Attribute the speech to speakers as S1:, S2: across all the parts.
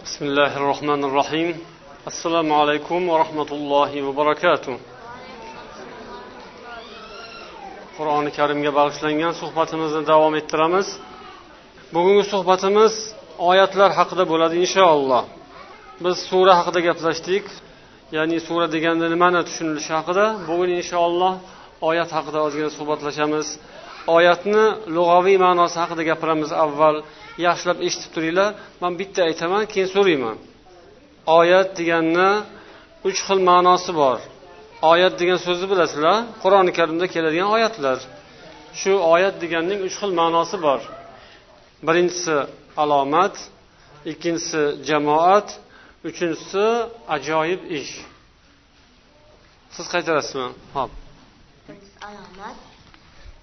S1: بسم الله الرحمن الرحيم السلام عليكم ورحمة الله وبركاته qur'oni karimga bag'ishlangan suhbatimizni davom ettiramiz bugungi suhbatimiz oyatlar haqida bo'ladi inshaalloh biz sura haqida gaplashdik ya'ni sura deganda nimani tushunilishi haqida bugun inshaalloh oyat haqida ozgina suhbatlashamiz oyatni lug'aviy ma'nosi haqida gapiramiz avval Yaxshilab eshitib turinglar. Man bitta aytaman keyin so'rayman. Oyat deganni uch xil ma'nosi bor. Oyat degan so'zni bilasizlar qur'oni karimda keladigan oyatlar. Shu oyat deganning uch xil ma'nosi bor. Birinchisi alomat ikkinchisi jamoat uchinchisi ajoyib ish. Siz qaytarasizmi? Ho'p.
S2: Alomat,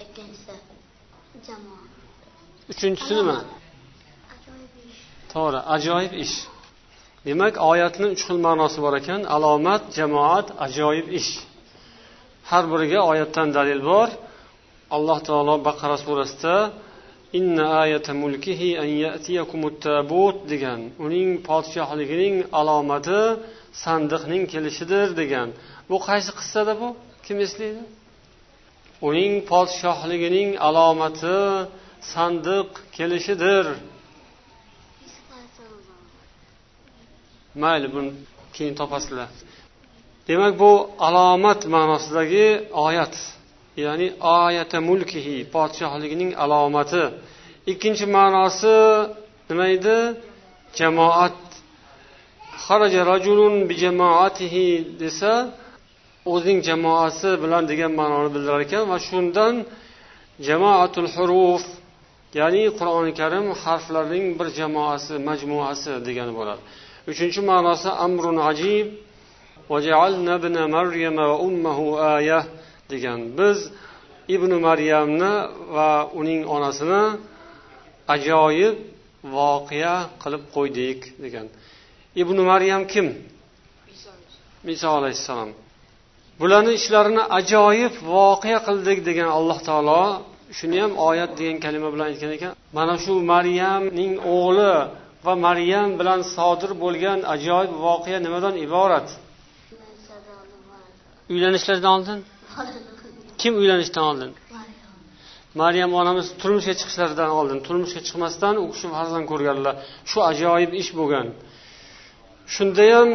S2: ikkinchisi jamoa.
S1: uchinchisi nima. To'g'ri ajoyib ish. Demak oyatni uch xil ma'nosi bor ekan. Alomat jamoat ajoyib ish. Har biriga oyatdan dalil bor. Alloh taolo baqara surasida inna ayata mulkihi an ya'tiyakumut tabut degan uning podshohligining alomati sandiqning kelishidir degan. Bu qaysi qissada bu? Kim eslaydi uning podshohligining alomati sandiq kelishidir. Mayli buni keyin topasizlar. Demak bu alomat ma'nosidagi oyat ya'ni oyata mulkihi podshohligining alomati. Ikkinchi ma'nosi nima edi? Jamoat. Xaraja rajulun bi jamoatihi desa o'zining jamoasi bilan degan ma'noni bildirar ekan va shundan jamoatul huruf ya'ni qur'oni karim harflarning bir jamoasi majmuasi degani bo'ladi. Uchinchi ma'nosi amrun ajib. Degan. Biz ibn maryamni va uning onasini ajoyib voqea qilib qo'ydik degan. Ibn maryam kim? Iso alayhissalom. Bularni ishlarini ajoyib voqea qildik degan alloh taolo shuni ham oyat degan kalima bilan aytgan ekan. Mana shu maryamning o'g'li va maryam bilan sodir bo'lgan ajoyib voqea nimadan iborat? Uylanishlardan oldin? Kim uylanishdan oldin? Maryam onamiz turmushga chiqishlaridan oldin. Turmushga chiqmasdan u kishi farzand ko'rganlar. Shu ajoyib ish bo'lgan. Shundayam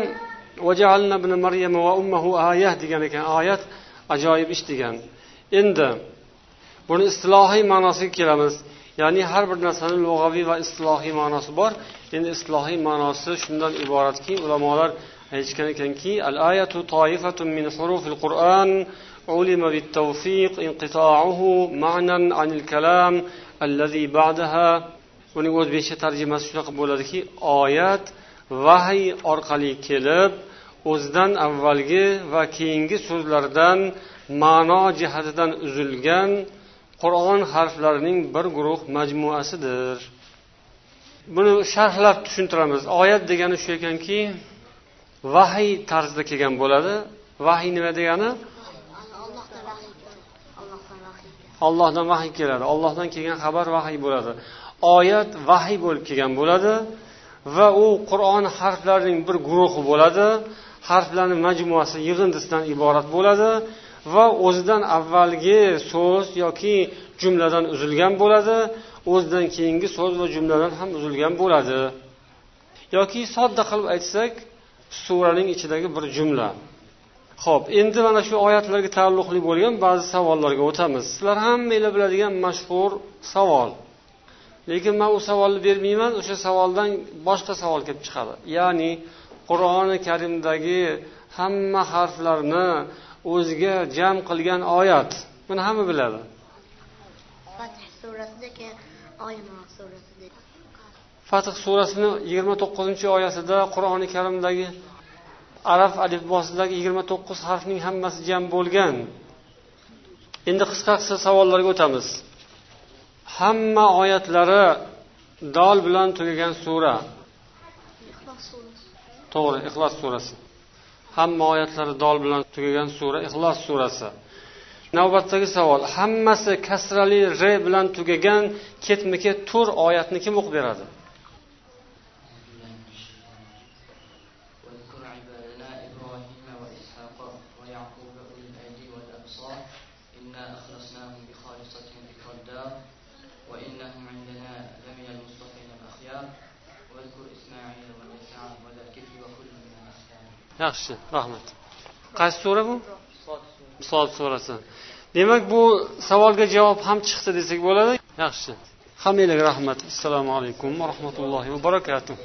S1: degan ekan. Oyat ajoyib ish degan. Endi buni istilohiy ma'nosiga kelamiz. ya'ni har bir narsani lug'aviy va istilohiy ma'nosi bor endi islohiy ma'nosi shundan iboratki ulamolar aytishgan ekanki al ayatu toifatun min hurufil qur'an علم بالتوفيق انقطاعه معنى عن الكلام الذي بعدها uning o'zbekcha tarjimasi shunaqa bo'ladiki oyat vahiy orqali kelib o'zidan avvalgi va keyingi so'zlardan ma'no jihatidan uzilgan qur'on harflarining bir guruh majmuasidir. Buni sharhlab tushuntiramiz. Oyat degani shu ekanki vahiy tarzida kelgan bo'ladi. Vahiy nima degani?
S2: Allohdan vahiy. Allohdan vahiy keladi.
S1: ollohdan vahiy keladi ollohdan kelgan xabar vahiy bo'ladi. Oyat vahiy bo'lib kelgan bo'ladi va u qur'on harflarining bir guruhi bo'ladi. Harflarni majmuasi yig'indisidan iborat bo'ladi. Va o'zidan avvalgi so'z yoki jumladan uzilgan bo'ladi o'zidan keyingi so'z va jumladan ham uzilgan bo'ladi. Yoki sodda qilib aytsak suraning ichidagi bir jumla. Ho'p endi mana shu oyatlarga taalluqli bo'lgan ba'zi savollarga o'tamiz. Sizlar hammanglar biladigan mashhur savol. Lekin man u savolni bermayman o'sha savoldan boshqa savol kelib chiqadi. Ya'ni qur'oni karimdagi hamma harflarni o'ziga jam qilgan oyat. Buni hamma biladi.
S2: Fath surasida keyin Olimon surasida.
S1: fath surasini yigirma to'qqizinchi oyatida qur'oni karimdagi arab alifbosidagi yigirma to'qqiz harfning hammasi jam bo'lgan. Endi qisqa qisqa savollarga o'tamiz. Hamma oyatlari dol bilan tugagan sura. To'g'ri ixlos surasi hamma oyatlari dol bilan tugagan sura ixlos surasi. Navbatdagi savol hammasi kasrali r bilan tugagan ketma ket to'rt oyatni kim o'qib beradi?
S3: وإنهم
S1: yaxshi rahmat. Qaysi sura bu? Sod surasi. Demak bu savolga javob ham chiqdi desak bo'ladi. Yaxshi. Hammanglarga rahmat. Assalomu alaykum va rahmatullohi va barakatuh.